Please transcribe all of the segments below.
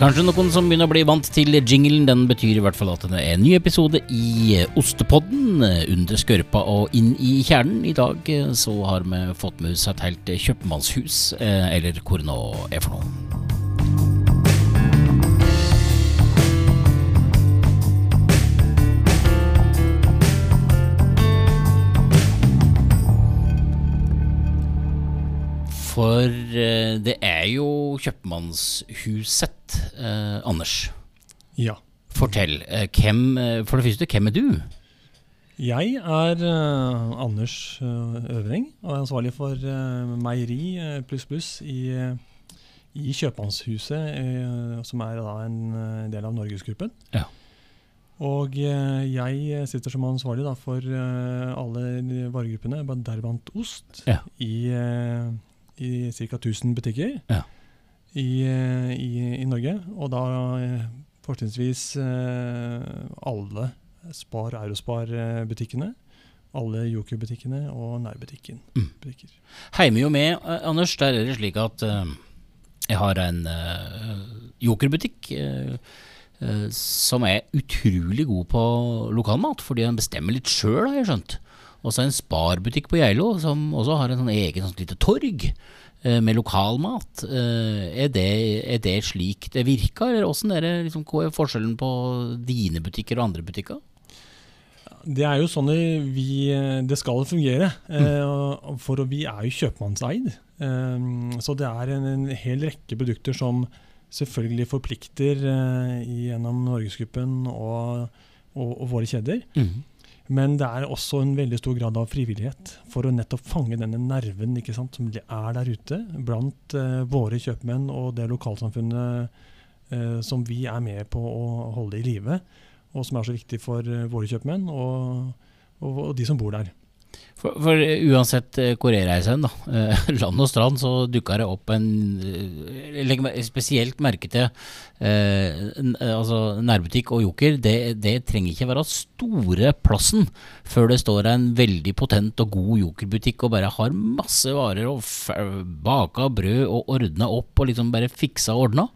kanskje noen som begynner å bli vant til jinglen. Den betyr i hvert fall at det er en ny episode i Ostepodden. Under skørpa og inn i kjernen. I dag eh, så har vi fått med oss et helt kjøpmannshus, eh, eller hvor nå er for noe. For eh, det er jo kjøpmannshuset, eh, Anders. Ja. Fortell. eh, hvem, eh, for det første, hvem er du? Jeg er eh, Anders eh, Øvring og er ansvarlig for eh, meieri eh, pluss pluss i, eh, i Kjøpmannshuset, eh, som er da en eh, del av Norgesgruppen. Ja. Og eh, jeg sitter som ansvarlig da, for eh, alle varegruppene, deriblant ost, Ja. i, eh, i ca. 1000 butikker Ja. i, eh, i, i Norge. Og da eh, fortrinnsvis eh, alle Spar Eurospar-butikkene. Alle Joker-butikkene og nærbutikken. Mm. butikker. Jo med, Anders, der er det slik at jeg har en eh, jokerbutikk som er utrolig god på lokalmat, fordi den bestemmer litt sjøl, har jeg skjønt. Og så en sparbutikk på Geilo som også har en sånn egen sånn lite torg eh, med lokalmat. Eh, er, det, er det slik det virker, eller åssen er det liksom, hva er forskjellen på dine butikker og andre butikker? Det er jo sånn vi, det skal fungere. Eh, for vi er jo kjøpmannseid. Eh, så det er en, en hel rekke produkter som selvfølgelig forplikter eh, gjennom Norgesgruppen og, og, og våre kjeder. Men det er også en veldig stor grad av frivillighet for å nettopp fange denne nerven ikke sant, som er der ute blant eh, våre kjøpmenn og det lokalsamfunnet eh, som vi er med på å holde i live, og som er så viktig for eh, våre kjøpmenn og, og, og de som bor der. For, for uansett eh, hvor jeg reiser hen, eh, land og strand, så dukker det opp en eh, meg spesielt merke til eh, eh, altså nærbutikk og joker. Det, det trenger ikke være store plassen før det står en veldig potent og god jokerbutikk og bare har masse varer og baka brød og ordna opp og liksom bare fiksa og ordna.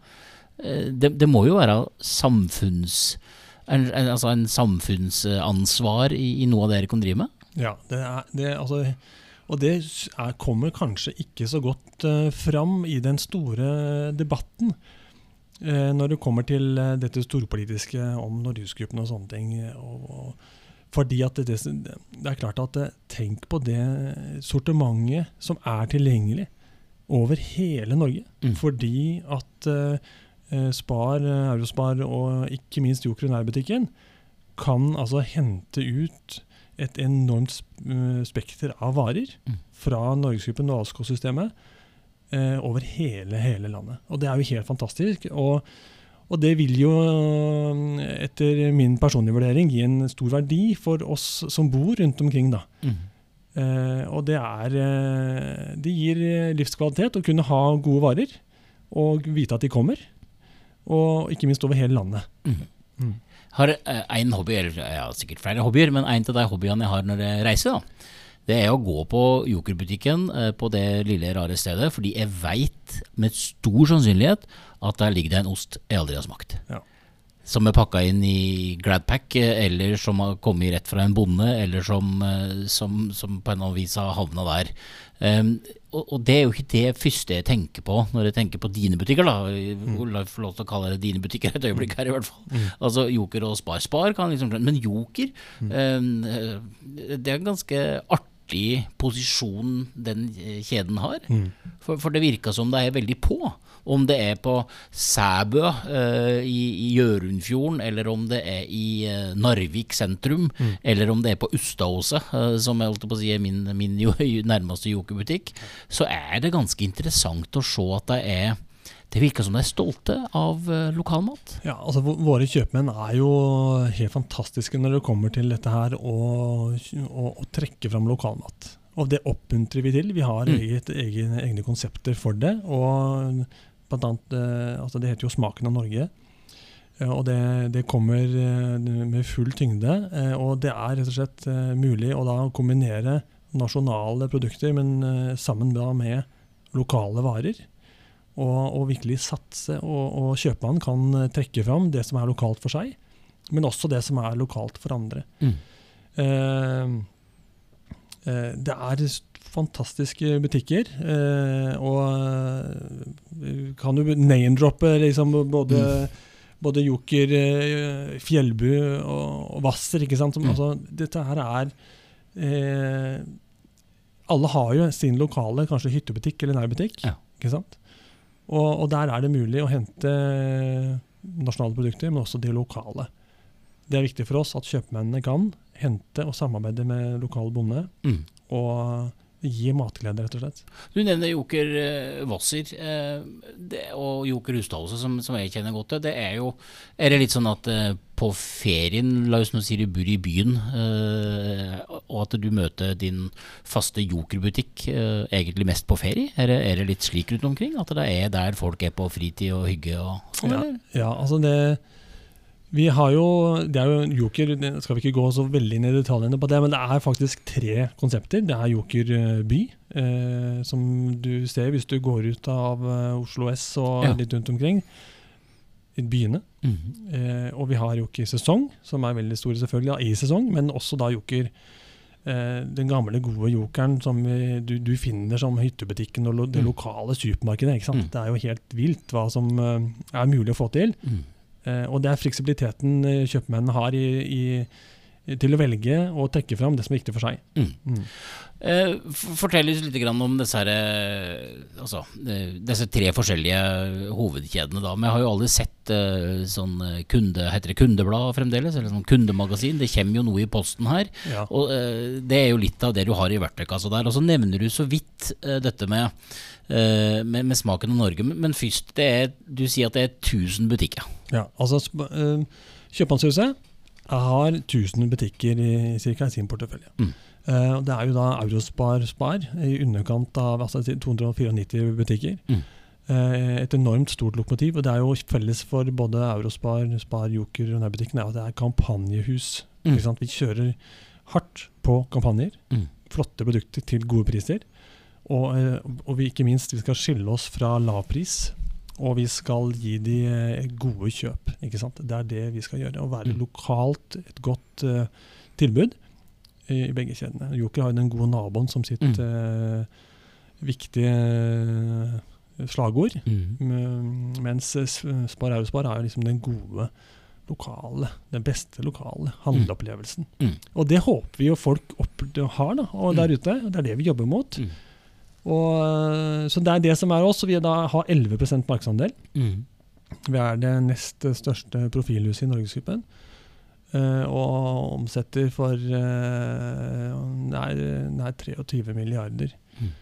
Eh, det, det må jo være samfunns... En, en, altså en samfunnsansvar i, i noe av det dere kan drive med? Ja, det er, det, altså, og det er, kommer kanskje ikke så godt uh, fram i den store debatten uh, når det kommer til uh, dette storpolitiske om Norgesgruppen og sånne ting. Og, og, fordi at det, det, er klart at Tenk på det sortimentet som er tilgjengelig over hele Norge. Mm. Fordi at Spar, Eurospar og ikke minst Joker og nærbutikken kan altså hente ut et enormt eh, spekter av varer Mm. fra Norgesgruppen og Alsko-systemet eh, over hele, hele landet. Og det er jo helt fantastisk. Og, og det vil jo, eh, etter min personlige vurdering, gi en stor verdi for oss som bor rundt omkring. da. Eh, og det er eh, Det gir livskvalitet å kunne ha gode varer og vite at de kommer. Og ikke minst over hele landet. Mhm. Har én hobby, eller jeg har sikkert flere hobbyer, men en av de hobbyene jeg har når jeg reiser, da, det er å gå på Jokerbutikken eh, på det lille, rare stedet, fordi jeg veit med stor sannsynlighet at der ligger det en ost jeg aldri har smakt. Ja. Som er pakka inn i Gladpack, eh, eller som har kommet rett fra en bonde, eller som, eh, som, som på en eller annen vis har havna der. Um, og, og det er jo ikke det første jeg tenker på når jeg tenker på dine butikker. da La meg få lov til å kalle det dine butikker et øyeblikk her, i hvert fall. Altså Joker og Spar. Spar kan liksom Men Joker, um, det er en ganske artig posisjon den kjeden har. For, for det virker som det er veldig på. Om det er på Sæbø eh, i, Hjørundfjorden, eller om det er i eh, Narvik sentrum, eller om det er på Ustadåset, eh, som jeg holdt på å si er min, min jo, nærmeste jokerbutikk, så er det ganske interessant å se at det er Det virker som de er stolte av lokalmat. Ja, altså Våre kjøpmenn er jo helt fantastiske når det kommer til dette her å, å, å trekke fram lokalmat. Og det oppmuntrer vi til. Vi har Mm. eget, egen, egne konsepter for det. og blant annet, eh, altså Det heter jo Smaken av Norge. Eh, Og det, det kommer eh, med full tyngde. Og det er rett og slett mulig å da kombinere nasjonale produkter, men sammen da med lokale varer. og, og virkelig satse. Og, og kjøpmannen kan trekke fram det som er lokalt for seg, men også det som er lokalt for andre. Mm. Eh, det er fantastiske butikker, eh, og eh, kan jo name-droppe liksom både Mm. både Joker, eh, Fjellbu og, og Hvasser. ikke sant? Som, Mm. altså, dette her er eh, Alle har jo sin lokale kanskje hyttebutikk eller nærbutikk. Ja. ikke sant? Og, og der er det mulig å hente nasjonale produkter, men også de lokale. Det er viktig for oss at kjøpmennene kan hente og samarbeide med lokal bonde Mm. og gi matglede, rett og slett. Du nevner Joker Hvasser eh, og Joker Hustadelse, som, som jeg kjenner godt til. Det er jo Er det litt sånn at eh, på ferien, la oss nå si du bor i byen, eh, og at du møter din faste jokerbutikk eh, egentlig mest på ferie? Er det, er det litt slik rundt omkring? At det er der folk er på fritid og hygge og sånn, Ja. eller? Ja, altså det Vi har jo Det er jo Joker, skal vi ikke gå så veldig inn i detaljene på det, men det er faktisk tre konsepter. Det er Joker eh, by, eh, som du ser hvis du går ut av eh, Oslo S og Ja. litt rundt omkring. I byene. Mhm. Eh, og vi har Joker sesong, som er veldig stor selvfølgelig, i sesong, men også da Joker eh, den gamle, gode jokeren som vi, du, du finner som hyttebutikken og lo, det Mm. lokale supermarkedet. ikke sant? Mm. Det er jo helt vilt hva som eh, er mulig å få til. Mhm. Eh, og det er fleksibiliteten eh, kjøpmennene har i, i, til å velge og trekke fram det som er viktig for seg. Mm. Mm. Eh, Fortell oss litt om disse, her, eh, altså, eh, disse tre forskjellige hovedkjedene. Da. Vi har jo aldri sett eh, sånn kunde, heter det kundeblad fremdeles, eller sånn kundemagasin. Det kommer jo noe i posten her. Ja. Og eh, Det er jo litt av det du har i verktøykassa der. Og så nevner du så vidt dette med, eh, med, med smaken av Norge. Men, først, det er, du sier at det er 1000 butikker. Ja, altså sp- Kjøpmannshuset har 1000 butikker i, cirka, i sin portefølje. Mm. Uh, det er jo da Eurospar Spar i underkant av altså 294 butikker. Mm. Uh, et enormt stort lokomotiv. Og det er jo felles for både Eurospar, Spar, Joker og nærbutikken er at det er kampanjehus. Mm. Vi kjører hardt på kampanjer. Mm. Flotte produkter til gode priser. Og, eh, og vi, ikke minst, vi skal skille oss fra lavpris. Og vi skal gi de eh, gode kjøp. ikke sant? Det er det vi skal gjøre. Å være Mm. lokalt et godt uh, tilbud i, i begge kjedene. Joker har jo den gode naboen som sitt Mm. eh, viktige uh, slagord. Mm. Mm, Mens eh, Spar Eurospar er jo liksom den gode lokale, den beste lokale handleopplevelsen. Mm. Og det håper vi jo folk har da, og der Mm. ute. Det er det vi jobber mot. Mm. Og, eh, så det er det som er oss. og Vi da har 11% markedsandel. Mm. Vi er det nest største profilhuset i Norgesgruppen. Uh, og omsetter for uh, nær, nær 23 milliarder. Mm.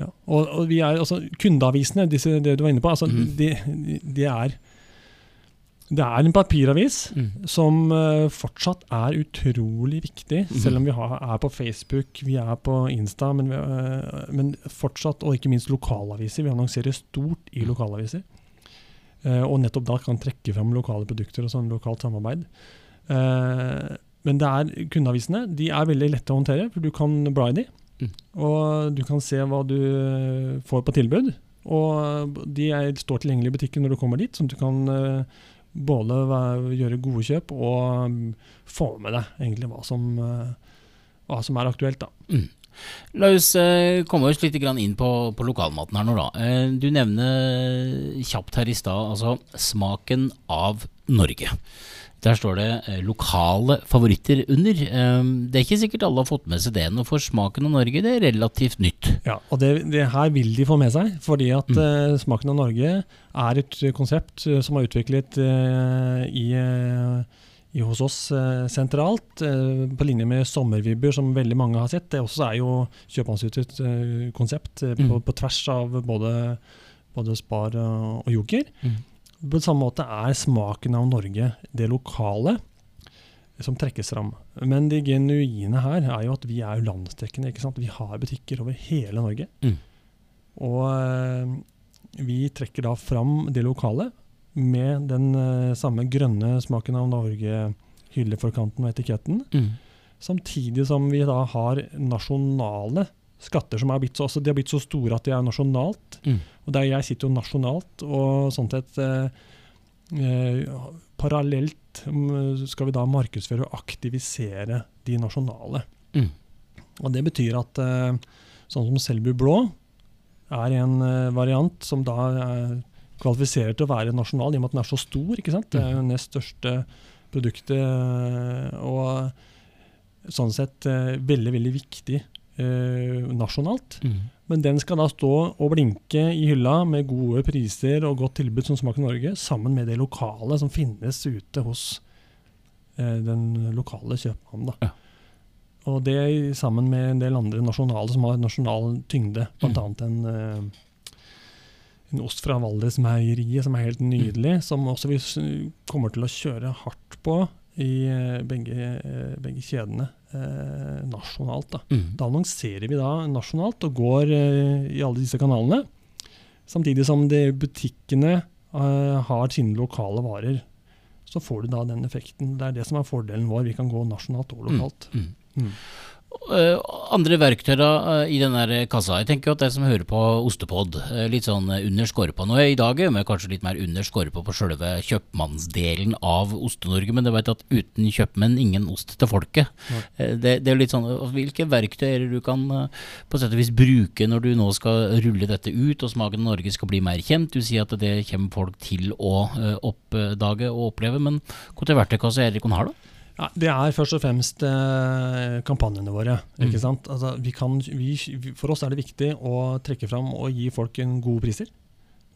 Ja. Og, og vi er, altså, kundeavisene, disse, det du var inne på, altså, Mm. de, de er Det er en papiravis Mm. som uh, fortsatt er utrolig viktig, mm. selv om vi har, er på Facebook, vi er på Insta, men, vi, uh, men fortsatt, og ikke minst lokalaviser. Vi annonserer stort i Mm. lokalaviser. Uh, og nettopp da kan trekke fram lokale produkter og sånn lokalt samarbeid. Men det er kundeavisene de er veldig lette å håndtere, for du kan bla i de. Mm. Og du kan se hva du får på tilbud. Og de er, står tilgjengelig i butikken når du kommer dit, sånn at du kan både gjøre gode kjøp og mm, få med deg egentlig hva som, eh, hva som er aktuelt. da. La oss eh, komme oss litt inn på, på lokalmaten her nå, da. Eh, du nevner kjapt her i stad altså smaken av Norge. Der står det eh, lokale favoritter under. Det er ikke sikkert alle har fått med seg det nå, for smaken av Norge det er relativt nytt. Ja, og det, det her vil de få med seg, fordi at Mm. uh, Smaken av Norge er et konsept som er utviklet uh, i, uh, i hos oss eh, sentralt, eh, på linje med sommervibber, som veldig mange har sett. Det også er jo kjøpmannsutstyrt eh, konsept på, Mm. på tvers av både, både Spar og, Joker. Joker. På samme måte er smaken av Norge det lokale som trekkes fram. Men det genuine her er jo at vi er landsdekkende. ikke sant? Vi har butikker over hele Norge. Mm. Og vi trekker da fram det lokale med den eh, samme grønne smaken av Norge, hylleforkanten og etiketten. Mm. Samtidig som vi da har nasjonale skatter som er blitt så, altså, de har blitt så store at de er nasjonalt. Mm. Og der jeg sitter jo nasjonalt, og sånn sett eh, eh, Parallelt mm, skal vi da markedsføre og aktivisere de nasjonale. Mm. Og det betyr at eh, sånn som Selbu Blå er en eh, variant som da eh, kvalifiserer til å være nasjonal, i og med at den er så stor. ikke sant? Det er jo det nest største produktet, eh, og sånn sett eh, veldig, veldig viktig eh, nasjonalt. Mm. Men den skal da stå og blinke i hylla med gode priser og godt tilbud som Smaker Norge, sammen med det lokale som finnes ute hos eh, den lokale kjøpmannen. da. Ja. Og det sammen med en del andre nasjonale som har nasjonal tyngde, bl.a. Mm. en, eh, ost fra Valdresmeieriet som er helt nydelig, som også vi kommer til å kjøre hardt på i eh, begge, eh, begge kjedene eh, nasjonalt. da. Mm. Da annonserer vi da nasjonalt og går eh, i alle disse kanalene. Samtidig som de butikkene eh, har sine lokale varer. Så får du da den effekten. Det er det som er fordelen vår. Vi kan gå nasjonalt og lokalt. Mm. Eh, andre verktøy da, eh, i den der kassa. Jeg tenker jo at de som hører på Ostepod, eh, litt sånn under skorpa nå i dag, men kanskje litt mer under skorpa på selve kjøpmannsdelen av Oste-Norge, men du vet at uten kjøpmenn, ingen ost til folket. Det, det er litt sånn, Hvilke verktøy er det du kan på sett og vis bruke når du nå skal rulle dette ut, og Smaken av Norge skal bli mer kjent? Du sier at det kommer folk til å oppdage og oppleve, men hvilke verktøykasse er det dere har, da? Ja, det er først og fremst eh, kampanjene våre. Mm. sant? Altså, vi kan, vi, for oss er det viktig å trekke fram og gi folk en gode priser.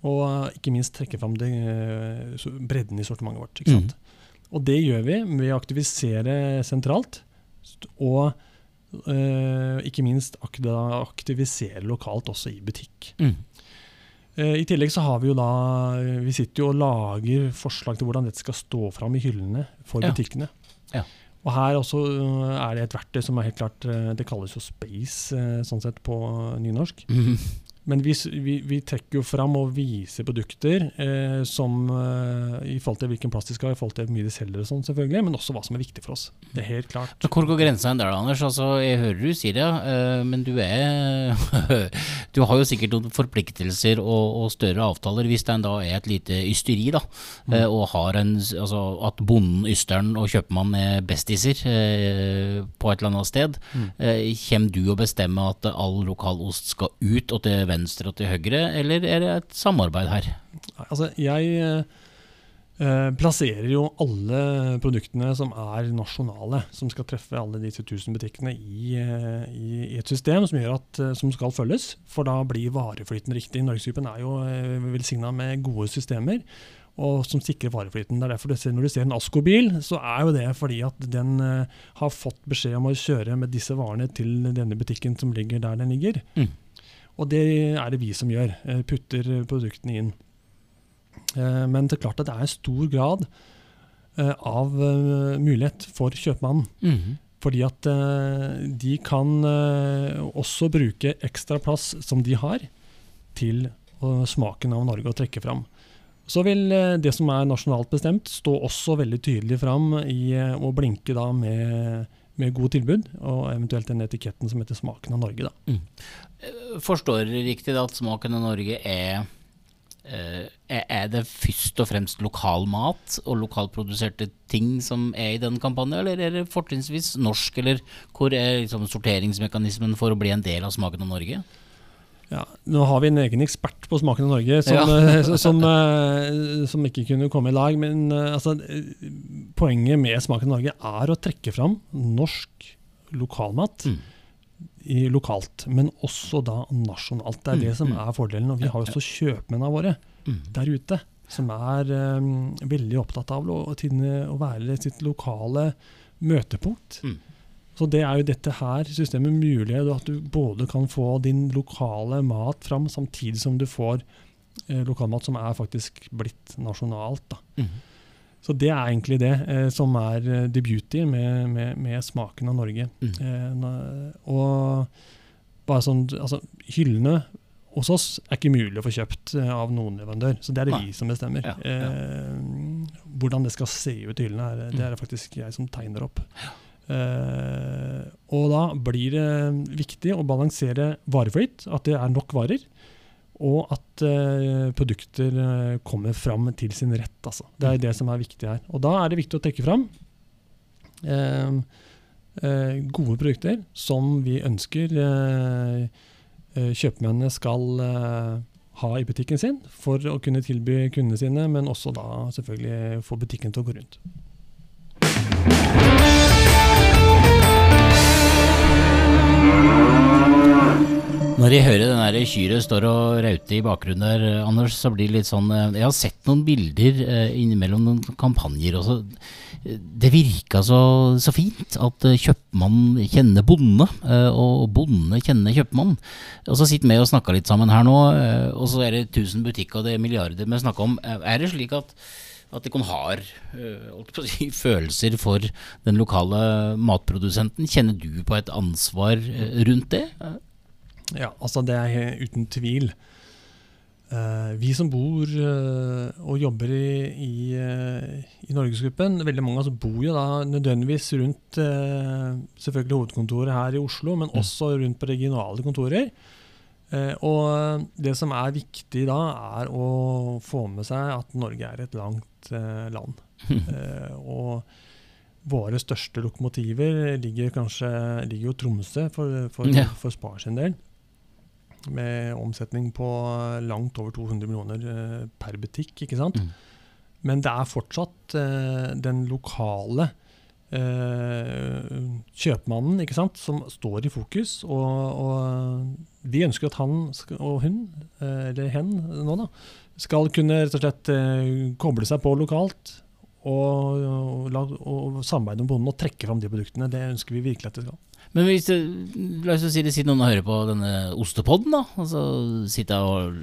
Og eh, ikke minst trekke fram det, eh, bredden i sortimentet vårt. ikke sant? Og det gjør vi ved å aktivisere sentralt. Og eh, ikke minst aktivisere lokalt også i butikk. Mm. Eh, I tillegg så har vi jo da Vi sitter jo og lager forslag til hvordan dette skal stå fram i hyllene for Ja. butikkene. Ja. Og her også øh, er det et verktøy som er helt klart øh, Det kalles jo Space øh, sånn sett på nynorsk. Mm. Men vi, vi, vi trekker jo fram og viser produkter eh, som eh, i forhold til hvilken plass de skal ha, i forhold til hvor mye de selger, og sånn selvfølgelig, men også hva som er viktig for oss. Det er helt klart. Så Hvor går grensa der, Anders? Altså, jeg hører du sier det, eh, men du er Du har jo sikkert noen forpliktelser og, og større avtaler hvis det da er et lite ysteri, da. eh, Og har en Altså at bonden, ysteren og kjøpmannen er bestiser eh, på et eller annet sted. Mm. Eh, Kommer du å bestemme at all lokal ost skal ut og til venstre og til høyre, eller er det et samarbeid her? Altså, jeg eh, eh, plasserer jo alle produktene som er nasjonale, som skal treffe alle disse tusen butikkene, i, eh, i, i et system som, at, eh, som skal følges. For da blir vareflyten riktig. Norgesgruppen er jo uh, velsigna med gode systemer. Og som sikrer vareflyten. Det er derfor du ser, Når du ser en Asko-bil, så er jo det fordi at den eh, har fått beskjed om å kjøre med disse varene til denne butikken som ligger der den ligger. Mm. Og det er det vi som gjør. eh, Putter produktene inn. Eh, Men det er klart at det er en stor grad eh, av mulighet for kjøpmannen. Mhm. Fordi at de kan også bruke ekstra plass som de har, til smaken av Norge å trekke fram. Så vil det som er nasjonalt bestemt, stå også veldig tydelig fram i å blinke da med, med gode tilbud, og eventuelt den etiketten som heter 'Smaken av Norge'. da. Forstår dere riktig at Smaken av Norge eh, er er det først og fremst lokal mat og lokalproduserte ting som er i den kampanjen, eller er det fortrinnsvis norsk, eller hvor er liksom sorteringsmekanismen for å bli en del av Smaken av Norge? Ja, nå har vi en egen ekspert på Smaken av Norge som, Ja. eh, som, eh, som ikke kunne komme i lag. Men eh, altså, poenget med Smaken av Norge er å trekke fram norsk lokalmat Mm. i, lokalt, men også da nasjonalt. Det er Mm, det som mm. er fordelen. Og vi har jo også kjøpmennene våre Mm. der ute som er um, veldig opptatt av å, å være sitt lokale møtepunkt. Mm. Så det er jo dette her systemet mulig, at du både kan få din lokale mat fram, samtidig som du får eh, lokalmat som er faktisk blitt nasjonalt. Mm. Så det er egentlig det eh, som er eh, the beauty med, med, med smaken av Norge. Mm. Eh, og bare sånn, altså Hyllene hos oss er ikke mulig å få kjøpt eh, av noen leverandør, så det er det vi som bestemmer. Ja, ja. Eh, hvordan det skal se ut i hyllene, det er det faktisk jeg som tegner opp. Eh, og da blir det viktig å balansere vareflyt, at det er nok varer. Og at eh, produkter eh, kommer fram til sin rett. Altså. Det er det som er viktig her. Og da er det viktig å trekke fram gode produkter som vi ønsker kjøpmennene skal ha i butikken sin for å kunne tilby kundene sine, men også da selvfølgelig få butikken til å gå rundt. Når jeg hører den kyret står og rauter i bakgrunnen der, Anders, så blir det litt sånn eh, Jeg har sett noen bilder eh, innimellom noen kampanjer også. Det virka så, så fint at kjøpmannen kjenner bonde, og bonde kjenner kjøpmannen. Og så sitter vi og snakker litt sammen her nå, og så er det 1000 butikker og det er milliarder vi snakker om. Er det slik at at de har uh, si, følelser for den lokale matprodusenten. Kjenner du på et ansvar rundt det? Ja, altså det er uten tvil. Uh, vi som bor uh, og jobber i, i, uh, i, Norgesgruppen, veldig mange oss bor jo da nødvendigvis rundt selvfølgelig hovedkontoret her i Oslo, men mm. også rundt på regionale kontorer. og det som er viktig da, er å få med seg at Norge er et langt land. og våre største lokomotiver ligger kanskje ligger jo Tromsø for, for, ja. for Spar sin del med omsetning på langt over 200 millioner eh, per butikk. ikke sant? Mm. Men det er fortsatt eh, den lokale eh, kjøpmannen ikke sant, som står i fokus. Og, og vi ønsker at han og hun, uh, eller hen nå, da, skal kunne rett og slett koble seg på lokalt. Og, og, og samarbeide med bonden og trekke fram de produktene. Det ønsker vi virkelig at det skal. Men hvis det, la oss si det sitter noen og hører på denne ostepodden, da. Altså sitter og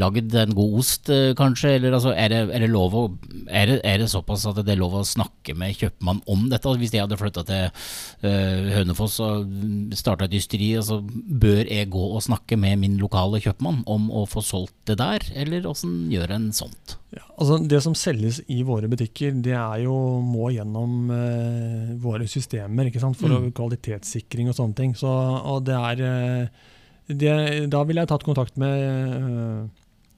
lagd en god ost, eh, kanskje? Eller altså, er, det, er, det å, er, det, er det såpass at det er lov å snakke med kjøpmann om dette? Hvis jeg hadde flytta til uh, Hønefoss og starta et ysteri, altså, bør jeg gå og snakke med min lokale kjøpmann om å få solgt det der, eller åssen gjør en sånt? Ja, altså Det som selges i våre butikker, det er jo må gjennom eh, våre systemer for mm. kvalitetssikring og sånne ting. Så, og det er det, da ville jeg tatt kontakt med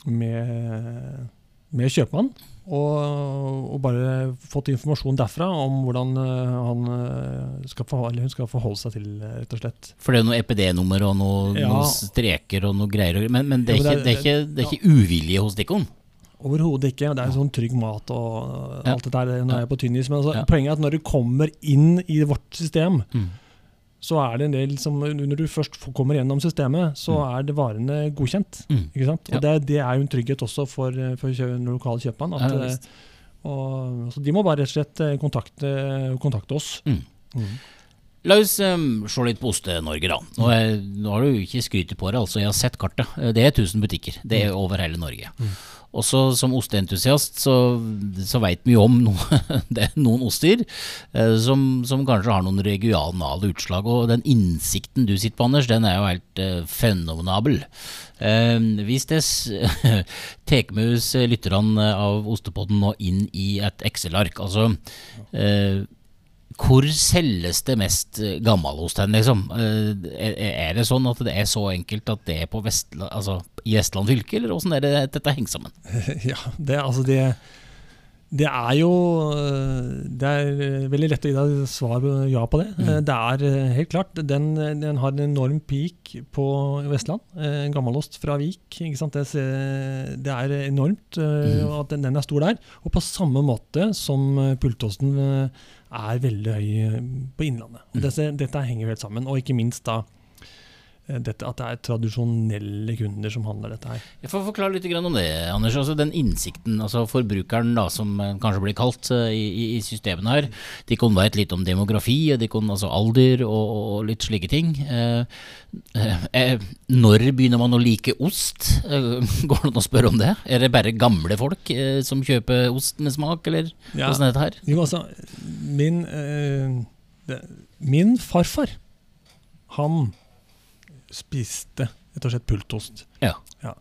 med, med kjøpmann. Og, og, bare fått informasjon derfra om hvordan uh, han skal forholde, hun skal forholde seg til, rett og slett. For det er noe EPD-nummer og noe, ja. noen streker og noe greier. Men, men det, er ikke, det, er ikke, det, er ikke, uvilje hos Dikkon? Overhodet ikke. Det er sånn trygg mat og alt det der. når jeg er på tynnis. Men altså, poenget er at når du kommer inn i vårt system, mm så er det en del som Når du først kommer gjennom systemet, så mm. er det varene godkjent. Mm. ikke sant? Og det, det, er jo en trygghet også for, for den lokale kjøpmann. At, eh, og, så de må bare rett og slett eh, kontakte, kontakte oss. Mm. mm. La oss um, se litt på Oste-Norge, da. Nå, er, nå, har du ikke skrytet på det, altså. Jeg har sett kartet. Det er 1000 butikker. Det er mm. over hele Norge. Mm. Også som osteentusiast så, så veit vi jo om noen, det noen oster eh, som, som, kanskje har noen regionale utslag. Og den innsikten du sitter på, Anders, den er jo helt eh, fenomenabel. Eh, hvis det tar med oss lytterne av Ostepodden nå inn i et Excel-ark, altså eh, hvor selges det mest eh, gammelost hen, liksom? Eh, er det sånn at det er så enkelt at det er på Vestland, altså, i Vestland fylke, eller åssen er det dette henger sammen? Ja, det, altså det, det er jo eh, Det er veldig lett å gi deg svar ja på det. Mm. Det er helt klart. Den, den, har en enorm peak på Vestland. Gammalost fra Vik. Det, det, er enormt mm. at den, den, er stor der. Og på samme måte som pultosten er veldig høy eh, på Innlandet. Og mm. dette, dette henger helt sammen. Og ikke minst da dette, at det er tradisjonelle kunder som handler dette her. Jeg får forklare litt om det, Anders. Altså Den innsikten, altså forbrukeren da, som eh, kanskje blir kalt i, i systemene her, de kan vite litt om demografi, de kan, altså alder og, og litt slike ting. Eh, eh, når begynner man å like ost? Eh, går det an å spørre om det? Er det bare gamle folk som kjøper ost med smak, eller ja. hvordan er dette her? Jo, altså, min, det, min farfar, han spiste rett og slett pultost. Ja. ja.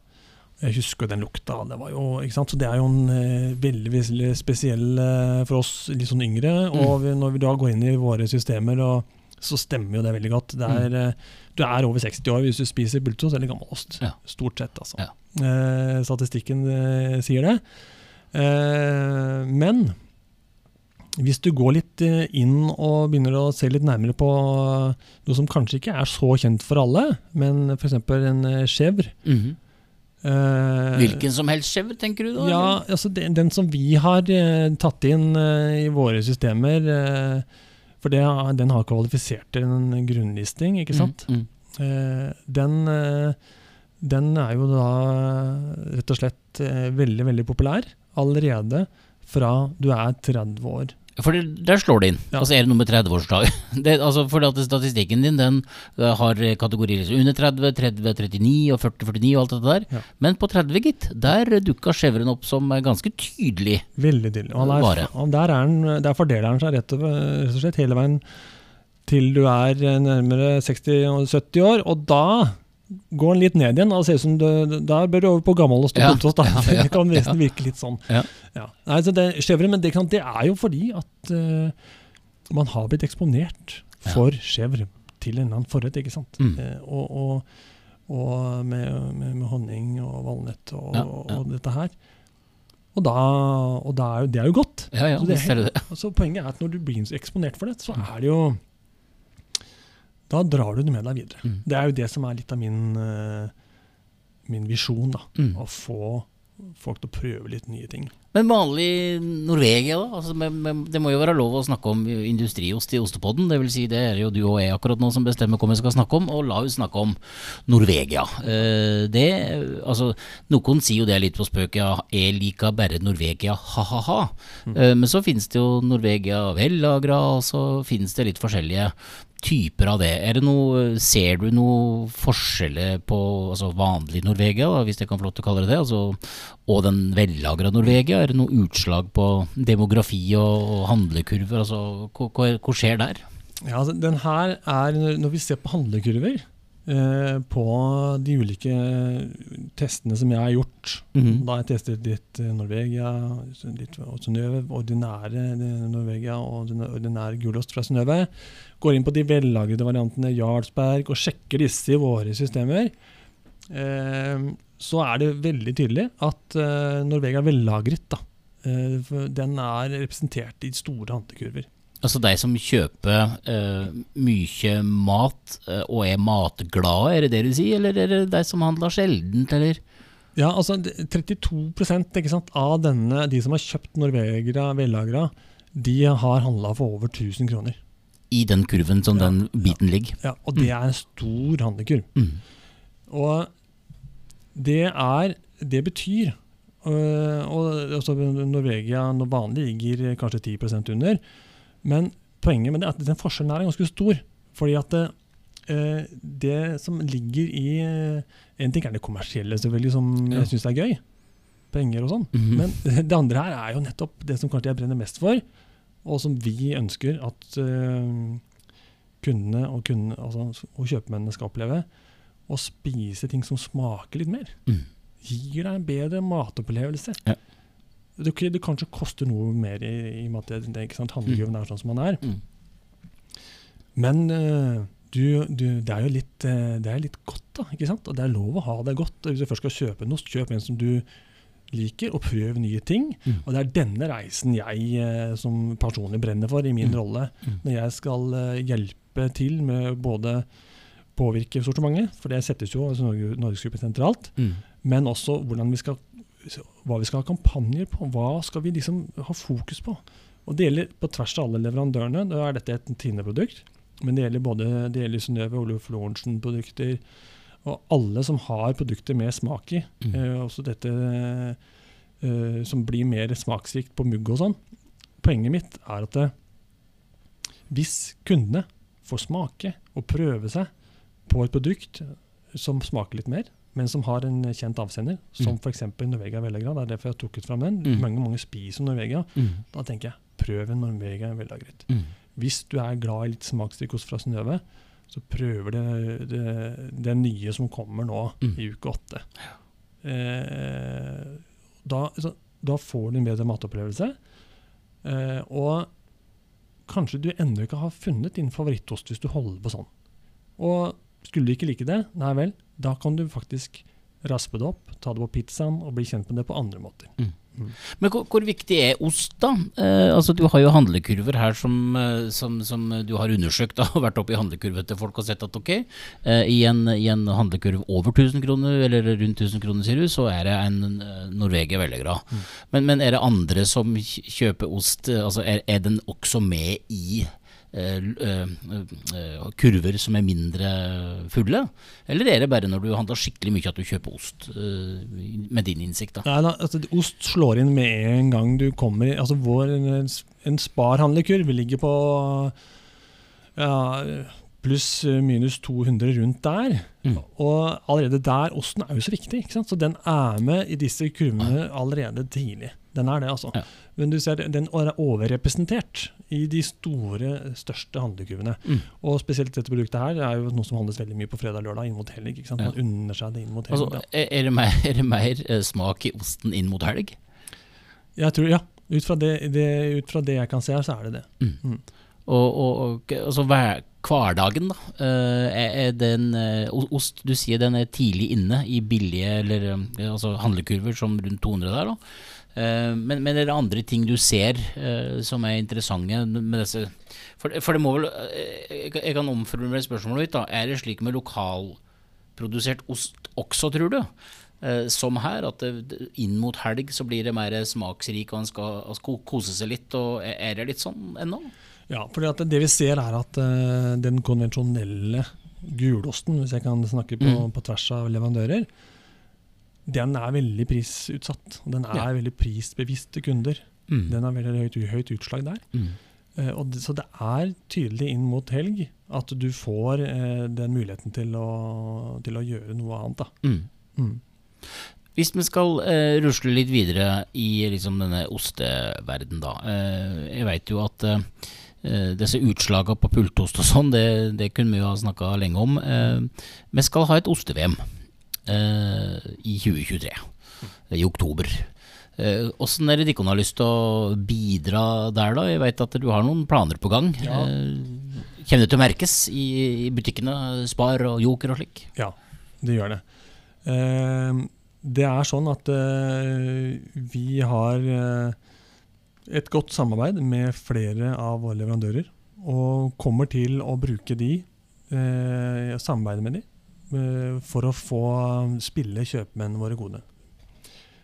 Jeg husker den lukta. Det var jo, ikke sant? Så det er jo en eh, veldig, veldig spesiell eh, for oss litt sånn yngre. Og vi, når vi da går inn i våre systemer, og, så stemmer jo det veldig godt. Det er, eh, Du er over 60 år hvis du spiser bultost eller gammelost. Ja. Stort sett, altså. Ja. Eh, statistikken sier det. Eh, men hvis du går litt eh, inn og begynner å se litt nærmere på noe som kanskje ikke er så kjent for alle, men f.eks. en chèvre mm -hmm. uh, Hvilken som helst chèvre, tenker du da? Ja, altså den, den som vi har eh, tatt inn eh, i våre systemer eh, For det, den har kvalifisert til en grunnlisting, ikke sant? Mm, mm. uh, den, eh, den er jo da eh, rett og slett eh, veldig, veldig populær allerede fra du er 30 år. For der slår det inn. Ja. Altså er det noe med 30-årsdag. Altså for at statistikken din den eh, har kategorier liksom under 30, 30, 39 og 40, 49 og alt dette der. Ja. Men på 30, gitt, der dukka Chevron opp som eh, ganske tydelig. Veldig tydelig. Og han er, og der, er den, der fordeler han seg rett, og, rett og slett hele veien til du er eh, nærmere 60-70 år, og da går den litt ned igjen. og ser ut som du, Der bør du over på gammel og da. ja, ja, det kan nesten virke litt sånn. Ja. Nei, så det, skjevere, men det, kan, det er jo fordi at uh, man har blitt eksponert for skjevre til en eller annen forrett. ikke sant? Mm. Uh, og og, og med, med, med honning og valnøtt og, og dette her. Og, da, og da er jo, det er jo godt. Ja, ja, Så det det det. Altså, poenget er at når du blir eksponert for det, så er det jo Da drar du det med deg videre. Mm. Det er jo det som er litt av min, eh, min visjon. da, Mm. Å få folk til å prøve litt nye ting. Men vanlig Norvegia, da? Altså, men, men, det må jo være lov å snakke om industriost i Ostepodden. Det vil si, det er jo du og jeg akkurat nå som bestemmer hva vi skal snakke om, og la oss snakke om Norvegia. Eh, det, altså, noen sier jo det litt på spøk, ja, jeg liker bare Norvegia, ha-ha-ha. Eh, men så finnes det jo Norvegia vellagra, og så finnes det litt forskjellige typer av det. Det noe, ser du noe forskjeller på altså vanlig Norvegia, hvis jeg kan få lov til å kalle det det, altså, og den vellagra Norvegia? Er det noe utslag på demografi og, og handlekurver? Altså, hva, hva, skjer der? Ja, altså, den her er, Når vi ser på handlekurver på de ulike testene som jeg har gjort Mhm. Da har jeg testet litt eh, Norvegia, litt Synnøve, ordinære eh, Norvegia og ordinær ordinære gulost fra Synnøve. Går inn på de vellagrede variantene Jarlsberg og sjekker disse i våre systemer. Eh, så er det veldig tydelig at eh, Norvegia er vellagret. da. Eh, den er representert i store handlekurver. Altså de som kjøper uh, mye mat uh, og er matglade, er det det du sier? Eller er det de som handler sjeldent, eller? Ja, altså 32 ikke sant, av denne, de som har kjøpt Norvegia vellagra, de har handla for over 1000 kroner. I den kurven som Ja, den biten ligger. Ja, og det er en stor handlekurv. Mm. Og det er Det betyr Uh, og altså Norvegia når vanlig ligger kanskje 10% under. Men poenget med det er at den forskjellen er ganske stor. Fordi at det, eh, det som ligger i eh, En ting er det kommersielle, selvfølgelig, som Ja. jeg syns er gøy. Penger og sånn. Mhm. Men det andre her er jo nettopp det som kanskje jeg brenner mest for, og som vi ønsker at øh, kundene og, kundene, altså, og kjøpmennene skal oppleve. Å spise ting som smaker litt mer. Mm. Gir deg en bedre matopplevelse. Ja. Det, det kanskje koster noe mer i, i og med at det, det, ikke sant, handlegøven er sånn som den er. Mm. Men uh, du, du, det er jo litt, øh, det er litt godt, da. ikke sant? Og det er lov å ha det godt. Hvis du først skal kjøpe noe, kjøp en som du liker, og prøv nye ting. Mm. Og det er denne reisen jeg øh, som personlig brenner for i min Mm. rolle. Mm. Når jeg skal hjelpe til med både påvirke sortimentet, for det settes jo altså Norge- Norgesgruppen sentralt, Mm. men også hvordan vi skal, hva vi skal ha kampanjer på. Hva skal vi liksom ha fokus på? Og Det gjelder på tvers av alle leverandørene. Da er dette et Tine-produkt. Men det gjelder både det gjelder Synnøve, Oluf Lorentzen-produkter og alle som har produkter med smak i. Mm. Eh, også dette eh, som blir mer smaksrikt på mugg og sånn. Poenget mitt er at eh, hvis kundene får smake og prøve seg på et produkt som smaker litt mer, men som har en kjent avsender, som Mm. f.eks. Norvegia Vellagra, det er derfor jeg har trukket fram den. Mm. Mange mange spiser Norvegia. Mm. Da tenker jeg prøv en Norvegia Vellagret. Mm. Hvis du er glad i litt smaksrik ost fra Synnøve, så prøver det, det, det nye som kommer nå Mm. i uke åtte. eh, da, da får du en bedre matopplevelse. Eh, og kanskje du ennå ikke har funnet din favorittost hvis du holder på sånn. Og skulle du ikke like det, nei vel, da kan du faktisk raspe det opp, ta det på pizzaen og bli kjent med det på andre måter. Mm. Men hvor, hvor, viktig er ost, da? Eh, altså Du har jo handlekurver her som, eh, som, som du har undersøkt da, og vært oppe i handlekurven til folk og sett at ok, eh, i, en, i, en, handlekurv over 1000 kroner, eller rundt 1000 kroner, sier du, så er det en uh, Norvegia veldig bra. Mm. Men, men, er det andre som kjøper ost? Altså er, er den også med i Eh, eh, eh, kurver som er mindre fulle? Eller er det bare når du handler skikkelig mye at du kjøper ost, med din innsikt? da? Nei, altså, Ost slår inn med en gang du kommer altså En Spar-handlekurv ligger på ja, pluss minus 200 rundt der. Mm. Og allerede der, osten er jo så viktig. ikke sant? Så den er med i disse kurvene allerede tidlig. Den er det, altså. Ja. Men du ser, den er overrepresentert i de store, største handlekurvene. Mm. Og spesielt dette produktet her er jo noe som handles veldig mye på fredag-lørdag inn mot helg. ikke sant? Man ja. unner seg det inn mot helg. Altså, er, det mer, er, det mer, eh, smak i osten inn mot helg? Jeg tror, ja. Ut fra det, det, ut fra det jeg kan se her, så er det det. Mm. Mm. Og, og, og altså, hverdagen, da. Uh, er, den uh, ost Du sier den er tidlig inne i billige eller uh, altså handlekurver som rundt 200 der. da Eh, men, men, er det andre ting du ser som er interessante For, for det må vel Jeg kan omformulere spørsmålet litt. da Er det slik med lokalprodusert ost også, tror du? Som her, at inn mot helg så blir det mer smaksrik, og en skal, skal kose seg litt. og Er det litt sånn ennå? Ja, for det vi ser er at den konvensjonelle gulosten, hvis jeg kan snakke på, mm. på tvers av leverandører, den er veldig prisutsatt. Den er ja. veldig prisbevisste kunder. Mm. Den har veldig høyt, høyt utslag der. Mm. Uh, det, så det er tydelig inn mot helg at du får uh, den muligheten til å, til å, gjøre noe annet. Mm. mm. Hvis vi skal uh, rusle litt videre i liksom, denne osteverden, da. jeg veit jo at disse utslagene på pultost og sånn, det, det, kunne vi jo ha snakka lenge om. vi skal ha et oste-VM eh, i 2023, i oktober. Åssen eh, er det Dikon har lyst til å bidra der, da? Jeg vet at du har noen planer på gang. Ja. Eh, kommer det til å merkes i, butikkene, Spar og Joker og slik? Ja, det gjør det. Eh, det er sånn at eh, vi har eh, et godt samarbeid med flere av våre leverandører. Og kommer til å bruke de, eh, samarbeide med de, Eh, for å få spille kjøpmennene våre gode.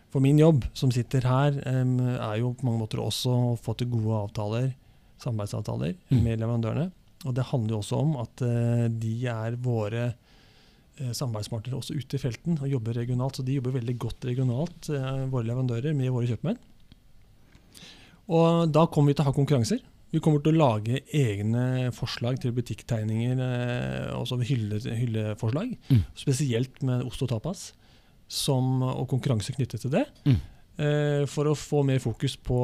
For min jobb, som sitter her, er jo på mange måter også å få til gode avtaler, samarbeidsavtaler mm. med leverandørene. Og det handler jo også om at eh, de er våre eh, samarbeidspartnere også ute i felten og jobber regionalt. Så de jobber veldig godt regionalt, våre leverandører, med våre kjøpmenn. Og da kommer vi til å ha konkurranser. Vi kommer til å lage egne forslag til butikktegninger, eh, altså hylle, hylleforslag. Mm. Spesielt med ost og tapas, som, og konkurranse knyttet til det. Mm. Eh, for å få mer fokus på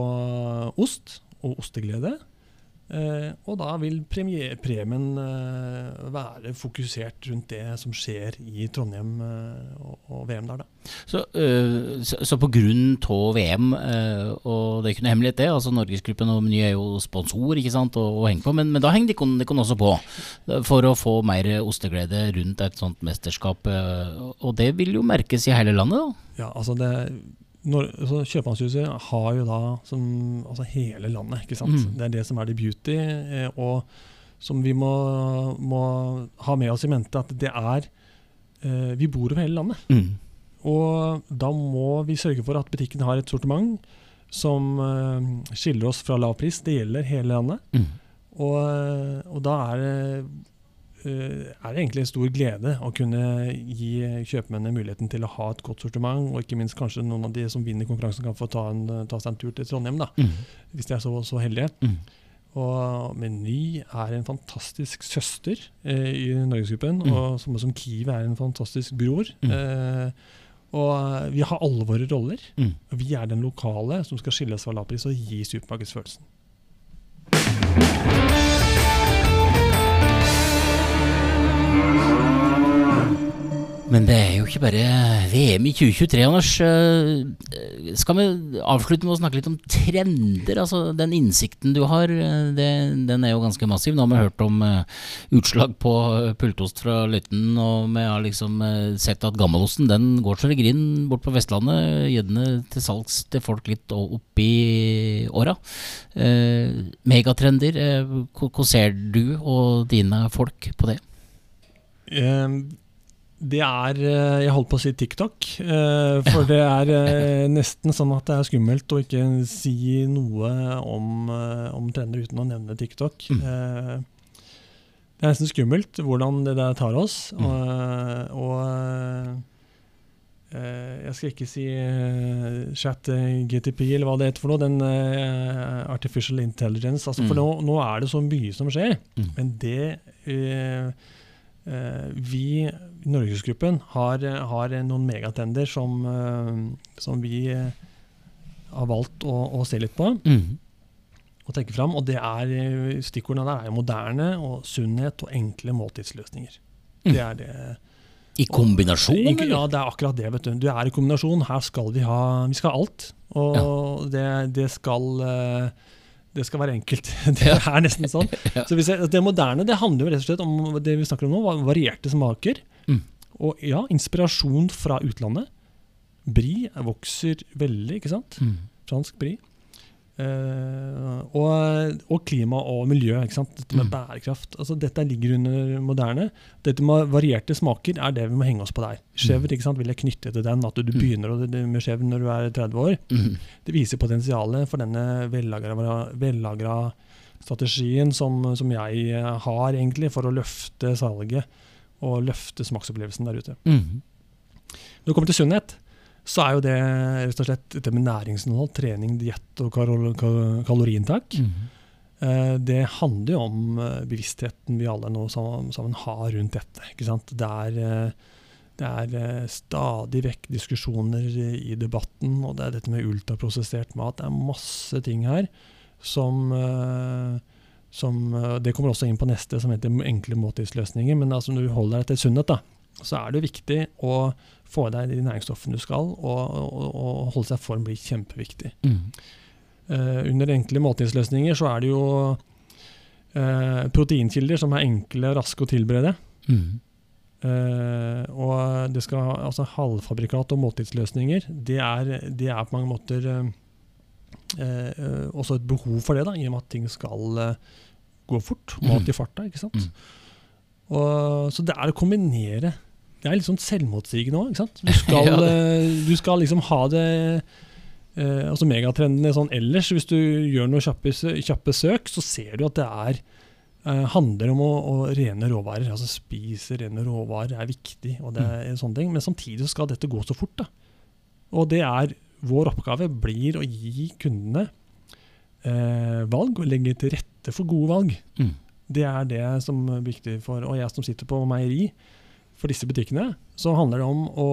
ost og osteglede. Eh, og da vil premie, premien eh, være fokusert rundt det som skjer i Trondheim eh, og, og, VM der, da. Så, øh, så, så på grunn av VM, uh, og det er ikke noe hemmelighet det, altså Norgesgruppen og Meny er jo sponsor ikke sant, og, og henger på, men, men da henger de, de også på for å få mer osteglede rundt et sånt mesterskap. Uh, og det vil jo merkes i hele landet, da? Ja, altså det når, så Kjøpmannshuset har jo da som, altså hele landet. ikke sant? Mm. Det er det som er det beauty, eh, og som vi må, må, ha med oss i mente. At det er eh, Vi bor over hele landet. Mm. Og da må vi sørge for at butikken har et sortiment som eh, skiller oss fra lav pris. Det gjelder hele landet. Mm. Og, og, da er det er det egentlig en stor glede å kunne gi kjøpmennene muligheten til å ha et godt sortiment, og ikke minst kanskje noen av de som vinner konkurransen, kan få ta, en, ta seg en tur til Trondheim, da, mm. hvis de er så, så heldige. Mm. Og Meny er en fantastisk søster eh, i Norgesgruppen, mm. og som, som Kiwi er en fantastisk bror. Mm. Eh, og vi har alle våre roller. Mm. og Vi er den lokale som skal skille oss fra Lapris og gi supermarkedsfølelsen. Men det er jo ikke bare VM i 2023, Anders. Eh, skal vi avslutte med å snakke litt om trender? Altså Den innsikten du har, eh, det, den er jo ganske massiv. Nå har vi hørt om utslag på pultost fra Løiten, og vi har liksom sett at gammelosten den går så det griner bort på Vestlandet. Gjerne til salgs til folk litt oppi åra. Megatrender, hvordan ser du og dine folk på det? Um det er eh, Jeg holdt på å si TikTok. Eh, for det er eh, nesten sånn at det er skummelt å ikke si noe om, om trender uten å nevne TikTok. Mm. Det er nesten skummelt hvordan det der tar oss. Mm. Og, og, jeg skal ikke si chat GTP eller hva det heter for noe. Den artificial intelligence. Altså, for mm. nå, nå, er det så mye som skjer. Mm. Men det vi Norgesgruppen har, har, noen megatender som, eh, som vi eh, har valgt å, å, se litt på. Mm. Og tenke fram, og det er, eh, Stikkordene der er moderne og sunnhet og enkle måltidsløsninger. Mm. Det er det. I kombinasjon? Og, ja, det er akkurat det. vet du. Du er i kombinasjon. Her skal vi ha vi skal ha alt. Og ja. det, det, skal det skal være enkelt. Det er nesten sånn. Så jeg, Det moderne det handler jo rett og slett om det vi snakker om nå, varierte smaker. Mm. Og ja, inspirasjon fra utlandet. Brie vokser veldig, ikke sant? Mm. Fransk brie. Uh, og, og, klima og miljø. ikke sant? Dette med mm. bærekraft. altså Dette ligger under moderne. Dette med varierte smaker er det vi må henge oss på der. Chèvre mm. ikke sant, vil jeg knytte til den. At du mm. begynner med chèvre når du er 30 år. Mm. Det viser potensialet for denne vellagra strategien som, som, jeg har egentlig for å løfte salget og løfte smaksopplevelsen der ute. Mm. Når det kommer til sunnhet, så er jo det rett og slett dette med næringsinnhold, trening, diett og kaloriinntak. Mm. Det handler jo om eh, bevisstheten vi alle nå sammen, har rundt dette. Det er, eh, det er stadig vekk diskusjoner i debatten, og det er dette med ultraprosessert mat. Det er masse ting her som som, eh, det kommer også inn på neste, som heter enkle måltidsløsninger. Men altså, når du holder deg til sunnhet, da, så er det viktig å få i deg de næringsstoffene du skal, og, og, og holde seg i form blir kjempeviktig. Mm. Uh, under enkle måltidsløsninger så er det jo uh, proteinkilder som er enkle og raske å tilberede. Mm. Uh, og det skal, altså halvfabrikat og måltidsløsninger, det er, det er på mange måter også et behov for det, da, i og med at ting skal gå fort. Mat mm. i farta, ikke sant. Mm. Og, så det er å kombinere Det er litt sånn selvmotsigende òg. Du, skal. Eh, du skal liksom ha det eh, altså Megatrendene sånn ellers. Hvis du gjør noen kjappe, kjappe søk, så ser du at det er eh, handler om å, å, rene råvarer. altså Spise rene råvarer er viktig, og det er mm. sånne ting. men samtidig skal dette gå så fort. da. Og det er vår oppgave blir å gi kundene eh, valg og legge til rette for gode valg. Mm. Det er det som er viktig for Og jeg som sitter på meieri for disse butikkene, så handler det om å,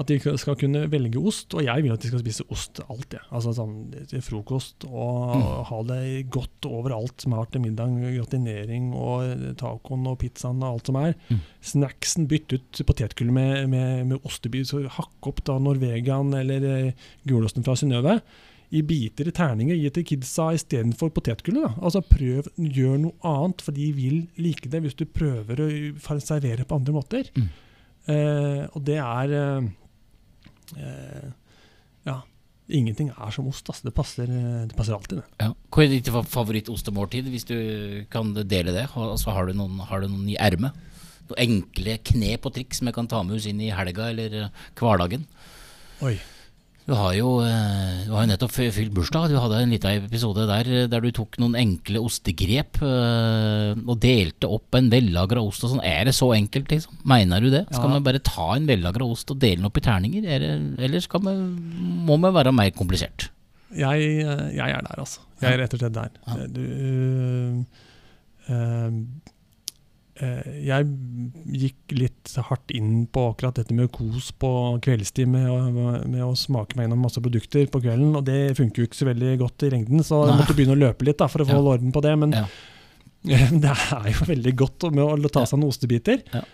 at de skal kunne velge ost. Og jeg vil at de skal spise ost alltid. Altså sånn til frokost. Og mm. ha det godt overalt Smart til middag. Gratinering og tacoen og pizzaen og alt som er. Mm. Snacksen, bytt ut potetgullet med, med, med ostebit. Hakk opp da Norvegian eller eh, gulosten fra Synnøve i biter i terninger gi til kidsa istedenfor potetgullet. Altså prøv, gjør noe annet, for de vil like det hvis du prøver å servere på andre måter. Mm. Eh, og det er eh, eh, Ja, ingenting er som ost. Altså. Det, passer, det passer alltid, det. Ja. Hva er ditt favorittostemåltid, hvis du kan dele det? Altså, har, du noen, har du noen i ermet? Noen enkle knep og triks jeg kan ta med oss inn i helga eller eh, hverdagen? Oi. Du har jo, eh, du har jo nettopp fylt bursdag. Du hadde en liten episode der eh, der du tok noen enkle ostegrep uh, og delte opp en vellagra ost og sånn. Er det så enkelt, liksom? Mener du det? Skal ja. man bare ta en vellagra ost og dele den opp i terninger? Det, eller skal man, må man være mer komplisert? Jeg, jeg, er der, altså. Jeg er rett og slett der. Ja. Du, øh, Eh, jeg gikk litt hardt inn på akkurat dette med kos på kveldstid, med, med, å smake meg gjennom masse produkter på kvelden. Og det funker jo ikke så veldig godt i lengden, så jeg måtte begynne å løpe litt da, for å få ja. orden på det. Men ja. det er jo veldig godt med å ta seg noen ostebiter. Ja.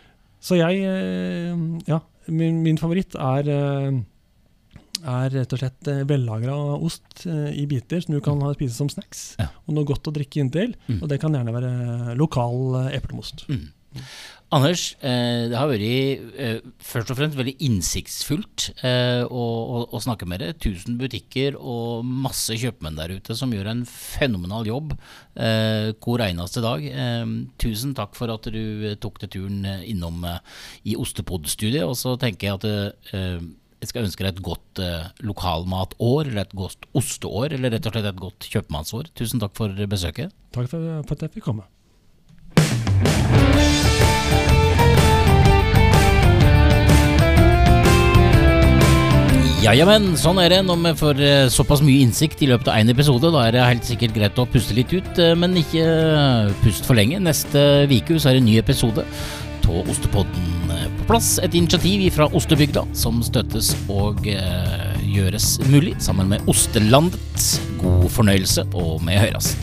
Så jeg, eh, ja, min, min favoritt er eh, er rett og slett eh, vellagra ost eh, i biter som du kan spise som snacks. Ja. Og noe godt å drikke inntil. Mm. Og det kan gjerne være lokal eh, eplemost. Mm. Anders, det har vært først og fremst veldig innsiktsfullt å, å, å snakke med deg. Tusen butikker og masse kjøpmenn der ute som gjør en fenomenal jobb hver eneste dag. Tusen takk for at du tok deg turen innom i Ostepod-studiet. Og så tenker jeg at jeg skal ønske deg et godt eh, lokalmatår, eller et godt osteår, eller rett og slett et godt kjøpmannsår. Tusen takk for besøket. Takk for, for at jeg fikk komme. Ja, ja, men sånn er det når vi får eh, såpass mye innsikt i løpet av én episode. Da er det helt sikkert greit å puste litt ut, eh, men ikke eh, pust for lenge. Neste uke så er det en ny episode av Ostepodden eh, på plass. Et initiativ fra Ostebygda som støttes og eh, gjøres mulig sammen med Ostelandet. God fornøyelse, og vi høres.